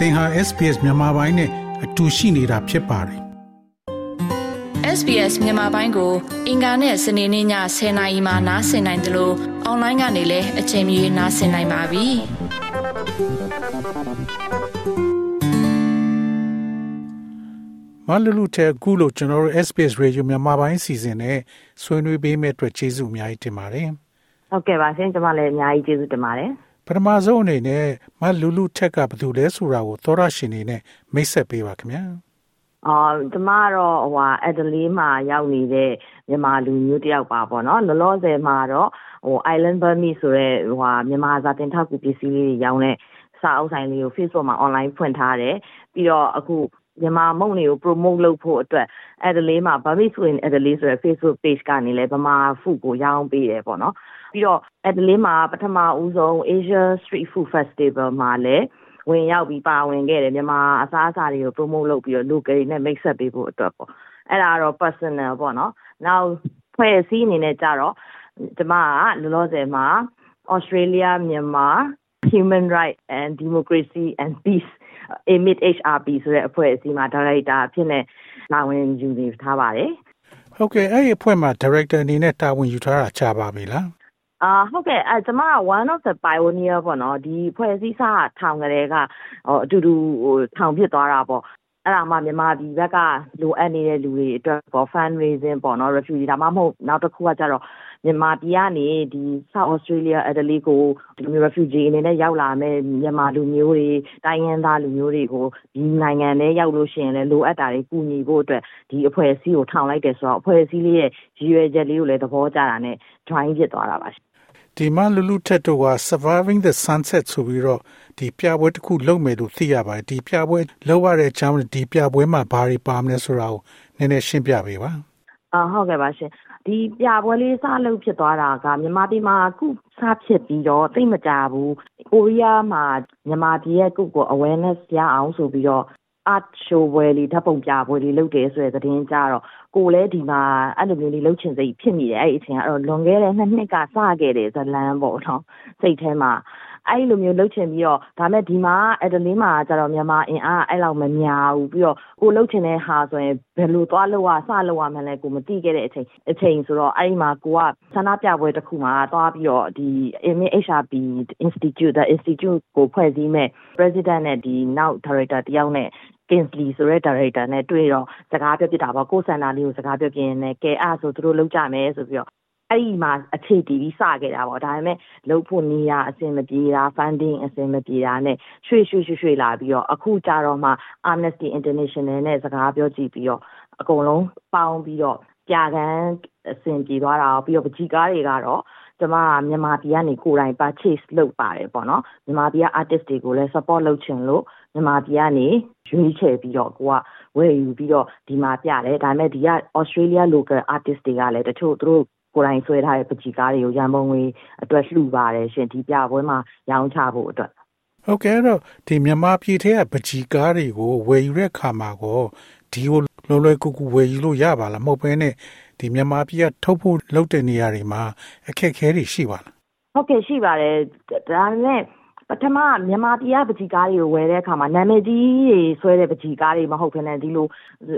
သင်ဟာ SPS မြန်မာပိုင်းနဲ့အတူရှိနေတာဖြစ်ပါတယ် SBS မြန်မာပိုင်းကို အင်ကာနဲ့စနေနေ့ည10:00နာရီမှနားဆင်နိုင်တယ်လို့အွန်လိုင်းကနေလည်းအချိန်မီနားဆင်နိုင်ပါပြီမလလူတဲ့အခုလို့ကျွန်တော်တို့ SPS Radio မြန်မာပိုင်းစီစဉ်နဲ့ဆွေးနွေးပေးမဲ့အတွက်ကျေးဇူးအများကြီးတင်ပါတယ်ဟုတ်ကဲ့ပါရှင်ကျွန်မလည်းအများကြီးကျေးဇူးတင်ပါတယ် ပထမဆုံးအနေနဲ့မလူလူထက်ကဘယ်သူလဲဆိုတာကိုသောရရှင်နေနဲ့မိတ်ဆက်ပေးပါခင်ဗျာအော်ကျမတော့ဟိုအက်ဒလီမှာရောက်နေတဲ့မြန်မာလူမျိုးတယောက်ပါပေါ့နော်လောလောဆယ်မှာတော့ဟို Island Burmese ဆိုတဲ့ဟိုမြန်မာဇာတင်ထောက်ကူပစ္စည်းလေးတွေရောင်းတဲ့စာအုပ်ဆိုင်လေးကို Facebook မှာ online ဖွင့်ထားတယ်ပြီးတော့အခု မြန်မာမုံတွေကို promote လုပ်ဖို့အတွက် Adelaide မှာ Burmese Food in Adelaide ဆိုတဲ့ Facebook page ကနေလည်းဗမာ food ကိုရောင်းပေးတယ်ပေါ့နော်ပြီးတော့ Adelaide မှာပထမဦးဆုံး Asia Street Food Festival မှာလည်းဝင်ရောက်ပြီးပါဝင်ခဲ့တယ်မြန်မာအစားအစာတွေကို promote လုပ်ပြီးတော့ local တွေနဲ့မိတ်ဆက်ပေးဖို့အတွက်ပေါ့အဲ့ဒါတော့ personal ပေါ့နော်နောက်ဖွဲ့စည်းအနေနဲ့ကြတော့ကျမကလောလောဆယ်မှာ Australia မြန်မာ Human Right and Democracy and Peace AMIT HRP ဆိုတဲ့အဖွဲ့အစည်းမှာ director အဖြစ်နဲ့တာဝန်ယူနေထားပါတယ်ဟုတ်ကဲ့အဲ့ဒီအဖွဲ့မှာ director အနေနဲ့တာဝန်ယူထားတာချပါပြီလားအာဟုတ်ကဲ့အဲကျမက one of the pioneer ပေါ့နော်ဒီဖွဲ့စည်းစာထောင်ကလေးကဟိုအတူတူဟိုထောင်ဖြစ်သွားတာပေါ့အဲ့ဒါမှမြန်မာပြည်ဘက်ကလိုအပ်နေတဲ့လူတွေအတွက်ပေါ့ fund raising ပေါ့နော် refugee ဒါမှမဟုတ်နောက်တစ်ခုကကြတော့ မြန်မာပြည်ကနေဒီ South Australia Adelaide ကိုဒီလို refugee အနေနဲ့ရောက်လာမဲ့မြန်မာလူမျိုးတွေတိုင်းရင်းသားလူမျိုးတွေကိုဒီနိုင်ငံထဲရောက်လို့ရှိရင်လည်းလိုအပ်တာတွေကူညီဖို့အတွက်ဒီအဖွဲ့အစည်းကိုထောင်လိုက်တယ်ဆိုတော့အဖွဲ့အစည်းလေးရဲ့ရည်ရွယ်ချက်လေးကိုလည်းသဘောကျတာနဲ့ join ဖြစ်သွားတာပါဒီမှာလူလူထက်တော့က surviving the sunset ဆိုပြီးတော့ဒီပြပွဲတစ်ခုလုပ်မယ်လို့သိရပါတယ်ဒီပြပွဲလုပ်ရတဲ့အကြောင်းဒီပြပွဲမှာဘာတွေပါမလဲဆိုတာကိုနည်းနည်းရှင်းပြပေးပါ အာဟုတ်ကဲ့ပါရှင်ဒီပြပွဲလေးစလုပ်ဖြစ်သွားတာကမြန်မာပြည်မှာအခုစဖြစ်ပြီးတော့သိမကြဘူးကိုရီးယားမှာမြန်မာပြည်ရဲ့ကုကို awareness ရအောင်ဆိုပြီးတော့ art show ပွဲလေးဓာတ်ပုံပြပွဲလေးလုပ်တယ်ဆိုတဲ့သတင်းကြတော့ကိုလည်းဒီမှာအဲ့လိုမျိုးလေးလှုပ်ချင်စိတ်ဖြစ်မိတယ်အဲ့ဒီအချိန်ကတော့လွန်ခဲ့တဲ့နှစ်နှစ်ကစခဲ့တယ်ဇလန်းပေါ့နော်စိတ်ထဲမှာ အဲ့လိုမျိုးလှုပ်ချင်ပြီးတော့ဒါမဲ့ဒီမှာအက်ဒလင်းမှာကျတော့မြန်မာအင်အားအဲ့လောက်မများဘူးပြီးတော့ကိုလှုပ်ချင်တဲ့ဟာဆိုရင်ဘယ်လိုသွားလို့ရစလို့ရမှန်းလဲကိုမသိခဲ့တဲ့အချိန်အချိန်ဆိုတော့အဲ့ဒီမှာကိုကဆန္ဒပြပွဲတစ်ခုမှာသွားပြီးတော့ဒီ HRB Institute the Institute ကိုဖွဲ့စည်းမဲ့ President နဲ့ဒီနောက် Director တယောက်နဲ့ Kingsley ဆိုတဲ့ director နဲ့တွေ့တော့စကားပြောပြတာပေါ့ကိုစန္ဒာလေးကိုစကားပြောပြရင်လည်းကဲအဲ့ဆိုသူတို့လောက်ကြမယ်ဆိုပြီးတော့ အဲ့ဒီမှာအခြေတည်ပြီးစခဲ့တာပေါ့ဒါပေမဲ့လုပ်ဖို့နေရအဆင်မပြေတာ funding အဆင်မပြေတာနဲ့ရွှေ့ရွှေ့ရွှေ့ရွှေ့လာပြီးတော့အခုကြတော့မှ Amnesty International နဲ့စကားပြောကြည့်ပြီးတော့အကုန်လုံးပေါင်းပြီးတော့ပြကန်းအဆင်ပြေသွားတာပြီးတော့ပကြီးကားတွေကတော့ကျမကမြန်မာပြည်ကနေကိုယ်တိုင် purchase လုပ်ပါတယ်ပေါ့နော်မြန်မာပြည်က artist တွေကိုလည်း support လုပ်ချင်လို့မြန်မာပြည်ကနေရွေးချယ်ပြီးတော့ကိုကဝယ်ယူပြီးတော့ဒီမှာပြတယ်ဒါပေမဲ့ဒီက Australia local artist တွေကလည်းတချို့သူတို့ ကိုယ်တိုင်ဆွဲထားတဲ့ပကြီကားတွေကိုရန်ပုံငွေအတွက်လှူပါတယ်ရှင်ဒီပြပွဲမှာရောင်းချဖို့အတွက်ဟုတ်ကဲ့တော့ဒီမြန်မာပြည်ထဲကပကြီကားတွေကိုဝယ်ယူတဲ့ခါမှာကိုဒီကိုလွယ်လွယ်ကူကူဝယ်ယူလို့ရပါလားမဟုတ်ဘဲနဲ့ဒီမြန်မာပြည်ကထုတ်ဖို့လုပ်တဲ့နေရာတွေမှာအခက်အခဲတွေရှိပါလားဟုတ်ကဲ့ရှိပါတယ်ဒါနဲ့ပထမမြန်မာပြည်ကပကြီကားတွေကိုဝယ်တဲ့အခါမှာနာမည်ကြီးတွေဆွဲတဲ့ပကြီကားတွေမဟုတ်ဘဲနဲ့ဒီလို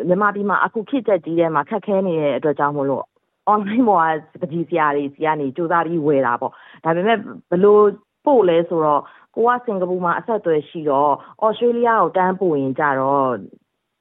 မြန်မာပြည်မှာအခုခေတ်ချက်ကြီးထဲမှာခက်ခဲနေတဲ့အတွက်ကြောင့်မို့လို့ online ပေါ်ကပကြီးစရာတွေစီကနေစူးစမ်းပြီးဝယ်တာပေါ့ဒါပေမဲ့ဘလို့ပို့လဲဆိုတော့ကိုကစင်ကာပူမှာအဆက်အသွယ်ရှိတော့ဩစတြေးလျကိုတန်းပို့ရင်ကြတော့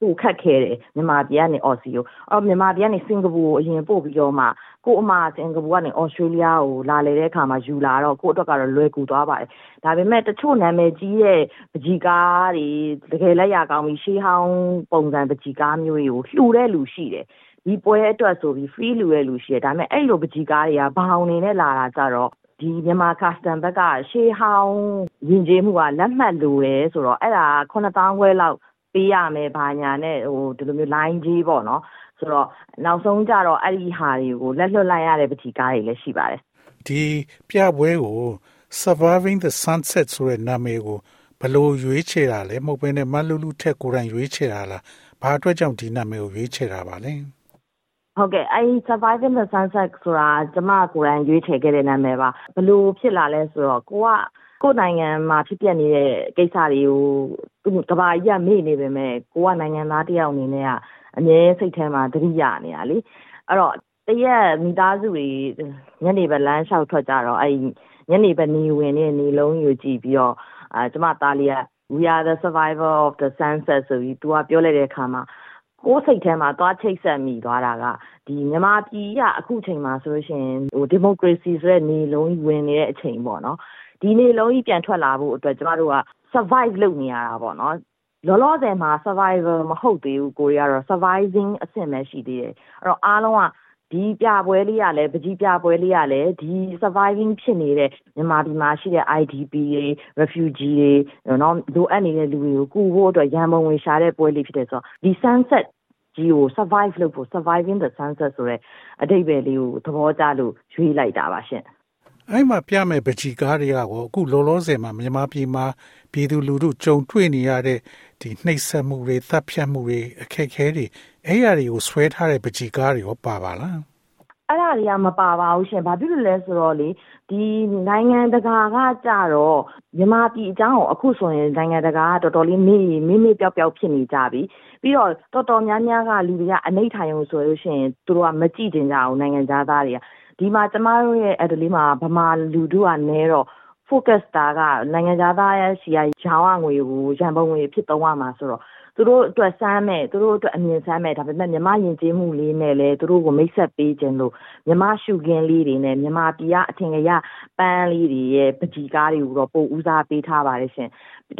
ပိုခက်ခဲတယ်မြန်မာပြည်ကနေအော်စီကိုအော်မြန်မာပြည်ကနေစင်ကာပူကိုအရင်ပို့ပြီးတော့မှကိုအမစင်ကာပူကနေဩစတြေးလျကိုလာလေတဲ့အခါမှာယူလာတော့ကိုအတွက်ကတော့လွယ်ကူသွားပါတယ်ဒါပေမဲ့တချို့နာမည်ကြီးတဲ့ပကြီးကားတွေတကယ်လက်ရကောင်းပြီးရှေးဟောင်းပုံစံပကြီးကားမျိုးတွေကိုလှူတဲ့လူရှိတယ် ဒီပွဲအတွက်ဆိုပြီး free လူရဲ့လူရှိတယ်ဒါပေမဲ့အဲ့လိုပကြီးကားတွေကဘောင်နေနဲ့လာတာကြတော့ဒီမြန်မာ custom ဘက်ကရှေးဟောင်းယဉ်ကျေးမှုကလက်မှတ်လိုတယ်ဆိုတော့အဲ့ဒါ9000ခွဲလောက်ပေးရမယ်ဘာညာနဲ့ဟိုဒီလိုမျိုး line ကြီးပေါ့နော်ဆိုတော့နောက်ဆုံးကြတော့အဲ့ဒီဟာတွေကိုလက်လွတ်လိုက်ရတဲ့ပတိကားတွေလည်းရှိပါတယ်ဒီပြပွဲကို surviving the sunset ဆိုတဲ့နာမည်ကိုဘလို့ရွေးချယ်တာလဲမဟုတ်ဘဲနဲ့မလူလူထက်ကိုယ်တိုင်ရွေးချယ်တာလားဘာအတွက်ကြောင့်ဒီနာမည်ကိုရွေးချယ်တာပါလဲ ဟုတ်ကဲ့အဲဒီ surviving the sunset ဆိုတာကျမကိုယ်တိုင်ရွေးချယ်ခဲ့တဲ့နာမည်ပါဘလို့ဖြစ်လာလဲဆိုတော့ကိုကကိုယ်နိုင်ငံမှာဖြစ်ပျက်နေတဲ့ကိစ္စတွေကိုကဘာကြီးကမေ့နေပေမဲ့ကိုကနိုင်ငံသားတယောက်အနေနဲ့ကအမြဲစိတ်ထဲမှာသတိရနေတာလေအဲ့တော့တရက်မိသားစုတွေညနေဘက်လမ်းလျှောက်ထွက်ကြတော့အဲ့ညနေဘက်နေဝင်နေနေလုံးယူကြည့်ပြီးတော့အဲကျမသားလေးက we are the survivor of the sunset ဆိုပြီးသူကပြောလိုက်တဲ့အခါမှာ ကိုယ်စိတ်ထဲမှာသွားချိတ်ဆက်မိသွားတာကဒီမြန်မာပြည်ကအခုချိန်မှာဆိုလို့ရှိရင်ဟိုဒီမိုကရေစီဆိုတဲ့နေလုံးဝင်နေတဲ့အချိန်ပေါ့နော်ဒီနေလုံးကြီးပြန်ထွက်လာဖို့အတွက်ကျမတို့က survive လုပ်နေရတာပေါ့နော်လောလောဆယ်မှာ survivor မဟုတ်သေးဘူးကိုရီးယားတော့ surviving အဆင့်ပဲရှိသေးတယ်အဲ့တော့အားလုံးက ဒီပြပွဲလေးကလည်းပကြီးပြပွဲလေးကလည်းဒီ surviving ဖြစ်နေတဲ့မြန်မာပြည်မှာရှိတဲ့ IDP တွေ refugee တွေနော်လိုအပ်နေတဲ့လူတွေကိုကူဖို့အတွက်ရန်ပုံငွေရှာတဲ့ပွဲလေးဖြစ်တယ်ဆိုတော့ဒီ sunset ကြီးကို survive လုပ်ဖို့ surviving the sunset ဆိုတဲ့အဓိပ္ပာယ်လေးကိုသဘောကျလို့ရွေးလိုက်တာပါရှင်။အဲ့မှာပြမဲ့ပကြီကားတွေကကောအခုလောလောဆယ်မှာမြန်မာပြည်မှာပြည်သူလူထုကြုံတွေ့နေရတဲ့ဒီနှိပ်စက်မှုတွေသတ်ဖြတ်မှုတွေအခက်အခဲတွေ အဲ့ရတွေကိုဆွဲထားတဲ့ပချီကားတွေရောပါပါလားအဲ့ဒါတွေကမပါပါဘူးရှင်။ဘာဖြစ်လို့လဲဆိုတော့လေဒီနိုင်ငံတကာကကြတော့မြန်မာပြည်အကြောင်းကိုအခုဆိုရင်နိုင်ငံတကာကတော်တော်လေးမေ့မေ့မေ့ပျောက်ပျောက်ဖြစ်နေကြပြီ။ပြီးတော့တော်တော်များများကလူတွေကအနိဋ္ဌာယုံဆိုလို့ရှိရင်သူတို့ကမကြည့်ကြင်ကြဘူးနိုင်ငံသားသားတွေကဒီမှာကျမတို့ရဲ့အဲ့ဒလီမှာဗမာလူတို့ကနဲတော့ focus တာကနိုင်ငံသားရဲ့စီကရောင်းရငွေကိုရန်ပုံငွေဖြစ်သုံးရမှာဆိုတော့သူတို့အတွက်စမ်းမယ်သူတို့အတွက်အမြင်စမ်းမယ်ဒါပေမဲ့မြမယဉ်ကျေးမှုလေးနဲ့လည်းသူတို့ကိုမိတ်ဆက်ပေးခြင်းလို့မြမရှုခင်းလေးတွေနဲ့မြမပြည်ကအထင်ကြီးပန်းလေးတွေရဲ့ပကြီကားတွေကိုတော့ပို့ဦးစားပေးထားပါတယ်ရှင်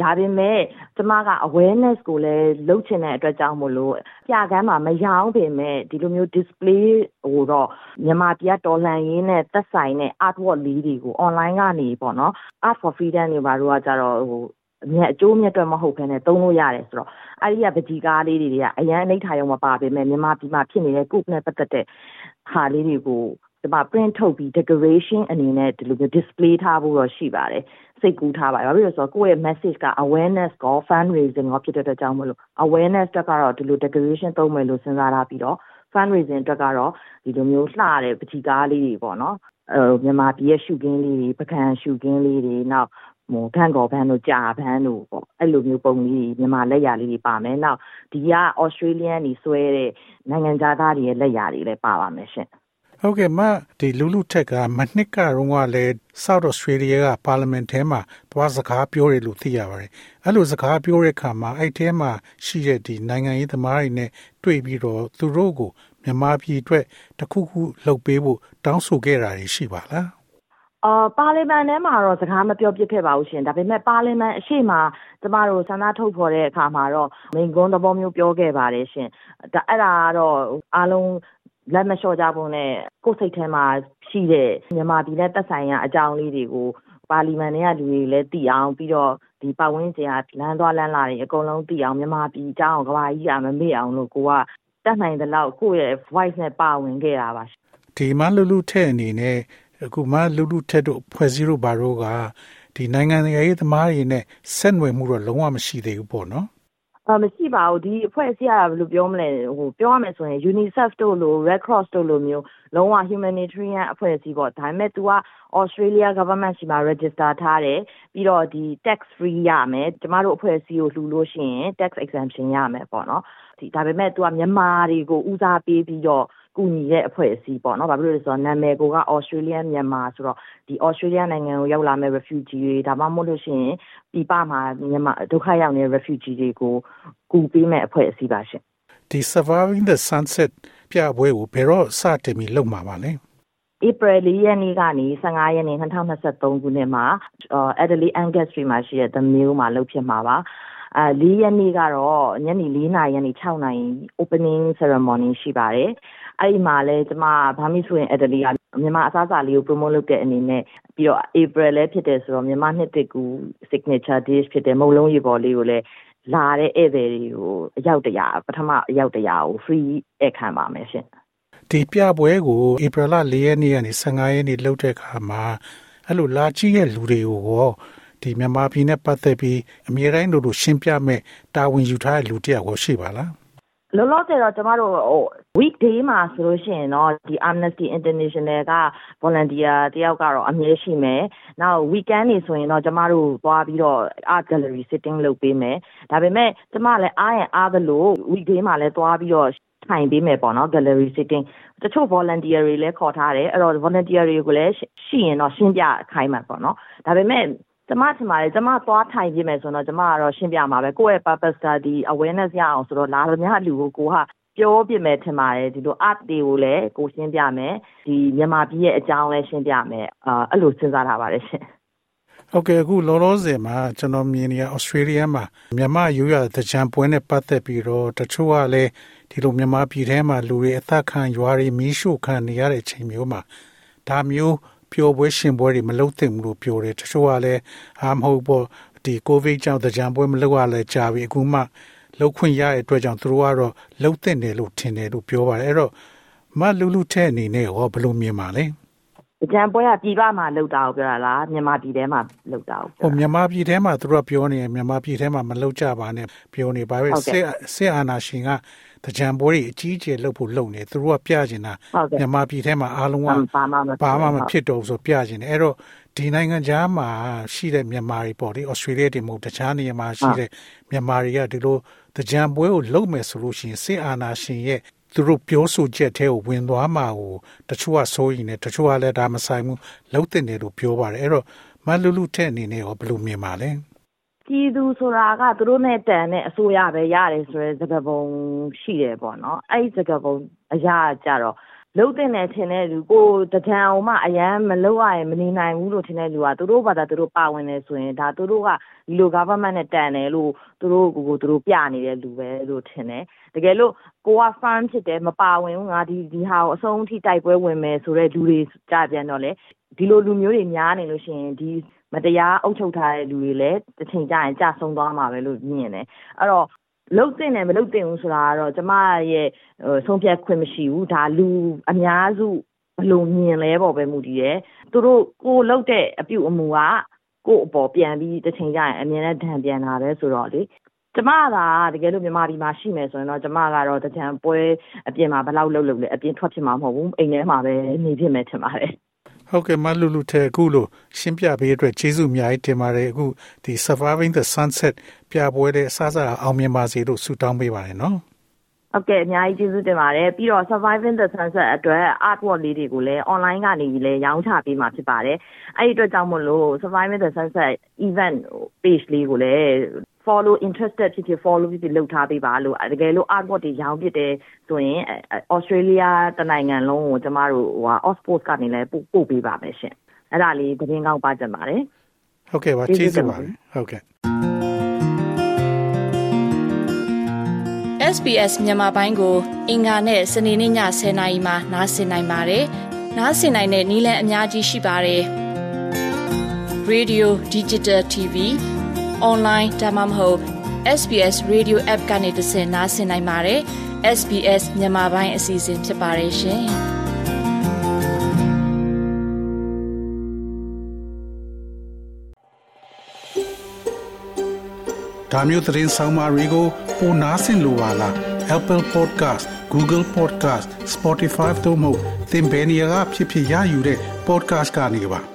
ဒါပေမဲ့ကျမက awareness ကိုလည်းလုပ်ချင်တဲ့အတွက်ကြောင့်မို့လို့ပြကမ်းမှာမရောင်းပေမဲ့ဒီလိုမျိုး display ဟိုတော့မြန်မာပြည်တော်လှန်ရေးနဲ့သက်ဆိုင်တဲ့ artwork လေးတွေကို online ကနေပေါ့နော် art for freedom တွေဘာလို့ကကြတော့ဟို အမြတ်အကျိုးမြတ်အတွက်မဟုတ်ဘဲနဲ့သုံးလို့ရတယ်ဆိုတော့အဲ့ဒီကပကြီးကားလေးတွေကအရန်အနိဋ္ဌာယုံမပါပေမဲ့မြန်မာပြည်မှာဖြစ်နေတဲ့ကုပနဲ့ပတ်သက်တဲ့ဟာလေးတွေကိုဒီမှာ print ထုတ်ပြီး decoration အနေနဲ့ဒီလိုမျိုး display ထားဖို့တော့ရှိပါတယ်စိတ်ကူးထားပါတယ်ဘာဖြစ်လို့ဆိုတော့ကိုယ့်ရဲ့ message က awareness ကော fundraising ကောဖြစ်တဲ့အတွက်ကြောင့်မလို့ awareness တက်ကတော့ဒီလို decoration သုံးမယ်လို့စဉ်းစားထားပြီးတော့ fundraising အတွက်ကတော့ဒီလိုမျိုးလှတဲ့ပကြီးကားလေးတွေပေါ့နော်အဲမြန်မာပြည်ရဲ့ရှုခင်းလေးတွေပကံရှုခင်းလေးတွေနောက် ဟိုဘန်ကောဘန်တို့ကြာဘန်တို့ပေါ့အဲ့လိုမျိုးပုံလေးမြန်မာလက်ရာလေးတွေပါမယ်နောက်ဒီက Australian နေဆွဲတဲ့နိုင်ငံသားတွေရဲ့လက်ရာတွေလည်းပါပါမယ်ရှင်ဟုတ်ကဲ့မဒီလူလူထက်ကမနှစ်ကတော့ကလည်း South Australia က Parliament ထဲမှာသွားစကားပြောတယ်လို့သိရပါတယ်။အဲ့လိုစကားပြောတဲ့အခါမှာအဲ့ထဲမှာရှိတဲ့ဒီနိုင်ငံရေးသမားတွေနဲ့တွေ့ပြီးတော့သူတို့ကိုမြန်မာပြည်အတွက်တခုခုလှုပ်ပေးဖို့တောင်းဆိုခဲ့တာရှိပါလား။ အာပါလီမန်ထဲမှာတော့စကားမပြောဖြစ်ခဲ့ပါဘူးရှင်ဒါပေမဲ့ပါလီမန်အရှိမကျမတို့ဆန္ဒထုတ်ဖော်တဲ့အခါမှာတော့မိန်ကွန်းသဘောမျိုးပြောခဲ့ပါတယ်ရှင်ဒါအဲ့ဒါကတော့အားလုံးလက်မလျှော့ကြဖို့နဲ့ကိုယ်စိတ်ထဲမှာရှိတဲ့မြန်မာပြည်နဲ့သက်ဆိုင်ရာအကြောင်းလေးတွေကိုပါလီမန်တွေကလူတွေလည်းသိအောင်ပြီးတော့ဒီပတ်ဝန်းကျင်ကလမ်းသွားလမ်းလာတွေအကုန်လုံးသိအောင်မြန်မာပြည်အကြောင်းကဘာကြီးကမမေ့အောင်လို့ကိုကတတ်နိုင်တဲ့လောက်ကိုယ့်ရဲ့ voice နဲ့ပါဝင်ခဲ့တာပါဒီမလူလူထဲအနေနဲ့ အခုမှလူလူထက်တို့ဖွဲ့စည်းတို့ဘာတို့ကဒီနိုင်ငံရေးသမားတွေနဲ့ဆက်နွယ်မှုတော့လုံးဝမရှိသေးဘူးပေါ့နော်အာမရှိပါဘူးဒီအဖွဲ့အစည်းကဘယ်လိုပြောမလဲဟိုပြောရမယ်ဆိုရင် UNICEF တို့လို Red Cross တို့လိုမျိုးလုံးဝ humanitarian အဖွဲ့အစည်းပေါ့ဒါပေမဲ့ तू က Australia government ရှိမှာ register ထားတယ်ပြီးတော့ဒီ tax free ရမယ်ကျမတို့အဖွဲ့အစည်းကိုလှူလို့ရှိရင် tax exemption ရမယ်ပေါ့နော်ဒီဒါပေမဲ့ तू ကမြန်မာတွေကိုဦးစားပေးပြီးတော့ကူညီတဲ့အဖွဲ့အစည်းပေါ့နော်ဘာဖြစ်လို့လဲဆိုတော့နာမည်ကိုက Australian မြန်မာဆိုတော့ဒီ Australia နိုင်ငံကိုရောက်လာမဲ့ refugee တွေဒါမှမဟုတ်လို့ရှိရင်ပြည်ပမှာမြန်မာဒုက္ခရောက်နေတဲ့ refugee တွေကိုကူပေးမဲ့အဖွဲ့အစည်းပါရှင်ဒီ surviving the sunset ပြပွဲကိုဘယ်တော့စတင်ပြီးလုပ်မှာပါလဲ April 4ရက်နေ့ကနေ15ရက်နေ့2023ခုနှစ်မှာ Adelaide Angus Street မှာရှိတဲ့ The Mill မှာလုပ်ဖြစ်မှာပါ အဲ၄ရက်နေ့ကတော့ညနေ၄နာရီကနေ6နာရီ opening ceremony ရှိပါတယ်အဲ့ဒီမှာလဲကျမဘာမီဆိုရင်အက်ဒလီကမြန်မာအစားအစာလေးကို promote လုပ်တဲ့အနေနဲ့ပြီးတော့ April လည်းဖြစ်တယ်ဆိုတော့မြန်မာနှစ်တကူ signature dish ဖြစ်တဲ့မုံလုံးရေပေါ်လေးကိုလည်းလာတဲ့ဧည့်သည်တွေကိုအရောက်တရာပထမအရောက်တရာကို free ဧည့်ခံပါမယ်ရှင်ဒီပြပွဲကိုဧပြီလ၄ရက်နေ့ကနေ15ရက်နေ့လုပ်တဲ့အခါမှာအဲ့လိုလာကြည့်ရဲ့လူတွေကို ဒီမြန်မာပြည်နဲ့ပတ်သက်ပြီးအမြဲတမ်းလို့ရှင်းပြမဲ့တာဝန်ယူထားတဲ့လူတယောက်ကိုရှိပါလားလောလောဆယ်တော့ကျမတို့ဟို weekday မှာဆိုလို့ရှိရင်တော့ဒီ Amnesty International က volunteer တယောက်ကတော့အမြဲရှိမယ်။နောက် weekend နေဆိုရင်တော့ကျမတို့သွားပြီးတော့ art gallery sitting လုပ်ပေးမယ်။ဒါပေမဲ့ကျမလည်းအားရင်အားသလို weekday မှာလည်းသွားပြီးတော့ထိုင်ပေးမယ်ပေါ့နော် gallery sitting တချို့ volunteer တွေလည်းခေါ်ထားတယ်အဲ့တော့ volunteer တွေကိုလည်းရှိရင်တော့ရှင်းပြခိုင်းမှာပေါ့နော်ဒါပေမဲ့ ကျမထင်ပါတယ်ကျမသွားထိုင်ပြမယ်ဆိုတော့ကျမကတော့ရှင်းပြမှာပဲကိုယ့်ရဲ့ purpose ကဒီ awareness ရအောင်ဆိုတော့လာသမျှလူကိုကိုကပြောပြမယ်ထင်ပါတယ်ဒီလို art တွေကိုလည်းကိုရှင်းပြမယ်ဒီမြန်မာပြည်ရဲ့အကြောင်းလည်းရှင်းပြမယ်အာအဲ့လိုစဉ်းစားထားပါတယ်ရှင်ဟုတ်ကဲ့အခုလောလောဆယ်မှာကျွန်တော်မြင်နေရဩစတြေးလျမှာမြန်မာရိုးရတဲ့ကြံပွဲနဲ့ပတ်သက်ပြီးတော့တချို့ကလည်းဒီလိုမြန်မာပြည်ထဲမှာလူတွေအသက်ခံရွာတွေမီးရှို့ခံနေရတဲ့အချိန်မျိုးမှာဒါမျိုး ပျော်ပွဲရှင်ပွဲတွေမလုပ်သင့်ဘူးလို့ပြောတယ်တချို့ကလည်းအာမဟုတ်ပေါ့ဒီကိုဗစ်ကြောင့်ကြံပွဲမလုပ်ရလဲကြာပြီအခုမှလောက်ခွင့်ရတဲ့အတွက်ကြောင့်သူတို့ကတော့လှုပ်တဲ့တယ်လို့ထင်တယ်လို့ပြောပါတယ်အဲ့တော့မလူလူထဲအနေနဲ့ဟောဘယ်လိုမြင်ပါလဲကြံပွဲကပြည်ပမှာလောက်တာကိုပြောတာလားမြန်မာပြည်ထဲမှာလောက်တာကိုဟိုမြန်မာပြည်ထဲမှာသူတို့ကပြောနေမြန်မာပြည်ထဲမှာမလောက်ကြပါနဲ့ပြောနေပါပဲစစ်စစ်အာဏာရှင်က ကြံပွဲတွေအကြီးအကျယ်လုပ်ဖို့လုပ်နေသူတို့ကပြချင်တာမြန်မာပြည်ထဲမှာအားလုံးကဘာမှမဖြစ်တော့ဆိုပြချင်တယ်အဲ့တော့ဒီနိုင်ငံခြားမှာရှိတဲ့မြန်မာတွေပေါ့ဒီဩစတြေးလျတွေမဟုတ်တခြားနေရာမှာရှိတဲ့မြန်မာတွေကဒီလိုကြံပွဲကိုလုပ်မယ်ဆိုလို့ရှိရင်စစ်အာဏာရှင်ရဲ့သူတို့ပြောဆိုချက်ထဲကိုဝင်သွားမှာကိုတချို့ကစိုးရင်လည်းတချို့ကလည်းဒါမဆိုင်ဘူးလှုပ်တင်တယ်လို့ပြောပါတယ်အဲ့တော့မလူလူထက်အနေနဲ့ရောဘယ်လိုမြင်ပါလဲ ပြည်သူဆိုတာကသူတို့နဲ့တန်တဲ့အစိုးရပဲရတယ်ဆိုတဲ့သဘောပုံရှိတယ်ပေါ့နော်အဲ့ဒီသဘောပုံအရာကြတော့လှုပ်တင်တယ်ထင်တဲ့လူကိုတကြံအောင်မှအရန်မလှုပ်ရရင်မနေနိုင်ဘူးလို့ထင်တဲ့လူကသူတို့ဘာသာသူတို့ပါဝင်နေဆိုရင်ဒါသူတို့ကဒီလို government နဲ့တန်တယ်လို့သူတို့ကိုကိုသူတို့ပြနေတဲ့လူပဲလို့ထင်တယ်တကယ်လို့ကိုက farm ဖြစ်တယ်မပါဝင်ဘူးငါဒီဒီဟာကိုအဆုံးထိတိုက်ပွဲဝင်မယ်ဆိုတဲ့လူတွေကြပြန်တော့လေဒီလိုလူမျိုးတွေများနေလို့ရှိရင်ဒီ မတရားအုပ်ချုပ်ထားတဲ့လူတွေလည်းတစ်ချိန်ကျရင်ကြဆုံးသွားမှာပဲလို့မြင်တယ်အဲ့တော့လုတ်တင်တယ်မလုတ်တင်ဘူးဆိုတာကတော့ကျမရဲ့ဆုံးဖြတ်ခွင့်မရှိဘူးဒါလူအများစုဘလို့မြင်လဲပေါ့ပဲမူတည်တယ်သူတို့ကိုလုတ်တဲ့အပြုအမူကကို့အပေါ်ပြန်ပြီးတစ်ချိန်ကျရင်အမြင်နဲ့ဒဏ်ပြန်လာတယ်ဆိုတော့လေကျမကတကယ်လို့မြန်မာပြည်မှာရှိမယ်ဆိုရင်တော့ကျမကတော့တကြံပွဲအပြင်မှာဘယ်လောက်လုပ်လို့လဲအပြင်ထွက်ဖြစ်မှာမဟုတ်ဘူးအိမ်ထဲမှာပဲနေဖြစ်မယ်ထင်ပါတယ် ဟုတ်ကဲ့မလူလူထဲအခုလို့ရှင်းပြပေးအတွက်ကျေးဇူးအများကြီးတင်ပါတယ်အခုဒီ surviving the sunset ပြပွဲတဲ့အစားအစာအောင်မြင်ပါစေလို့ဆုတောင်းပေးပါတယ်နော်ဟုတ်ကဲ့အများကြီးကျေးဇူးတင်ပါတယ်ပြီးတော့ surviving the sunset အတွက် artwork လေးတွေကိုလည်း online ကနေလည်းရောင်းချပေးမှာဖြစ်ပါတယ်အဲ့ဒီအတွက်ကြောင့်မို့လို့ surviving the sunset event page လေးကိုလည်း follow interested ဖြစ်ဖြစ် follow ဖြစ်ဖြစ်လုပ်ထားပေးပါလို့တကယ်လို့ artwork တွေရောင်းပြတယ်ဆိုရင် Australia တနိုင်ငံလုံးကိုကျမတို့ဟို Oxford ကနေလည်းပို့ပေးပါမယ်ရှင်အဲ့ဒါလေးသတင်းကောင်းပါကြပါတယ်ဟုတ်ကဲ့ပါကျေးဇူးပါတယ်ဟုတ်ကဲ့ SBS မြန်မာပိုင်းကို အင်ကာနဲ့စနေနေ့ည10:00နာရီမှနားဆင်နိုင်ပါတယ်။နားဆင်နိုင်တဲ့နည်းလမ်းအများကြီးရှိပါတယ်။ Radio Digital TV online ဒါမှမဟုတ် SBS Radio App ကနေသင်နားဆင်နိုင်ပါတယ်။ SBS မြန်မာပိုင်းအစီအစဉ်ဖြစ်ပါတယ်ရှင်။ဒါမျိုးသတင်းဆောင်မာတွေကိုပိုနားဆင်လိုပါလား Apple Podcast Google Podcast Spotify တို့မှာသင်ပင်ရာဖြစ်ဖြစ်ရယူတဲ့ podcast ကနေပါ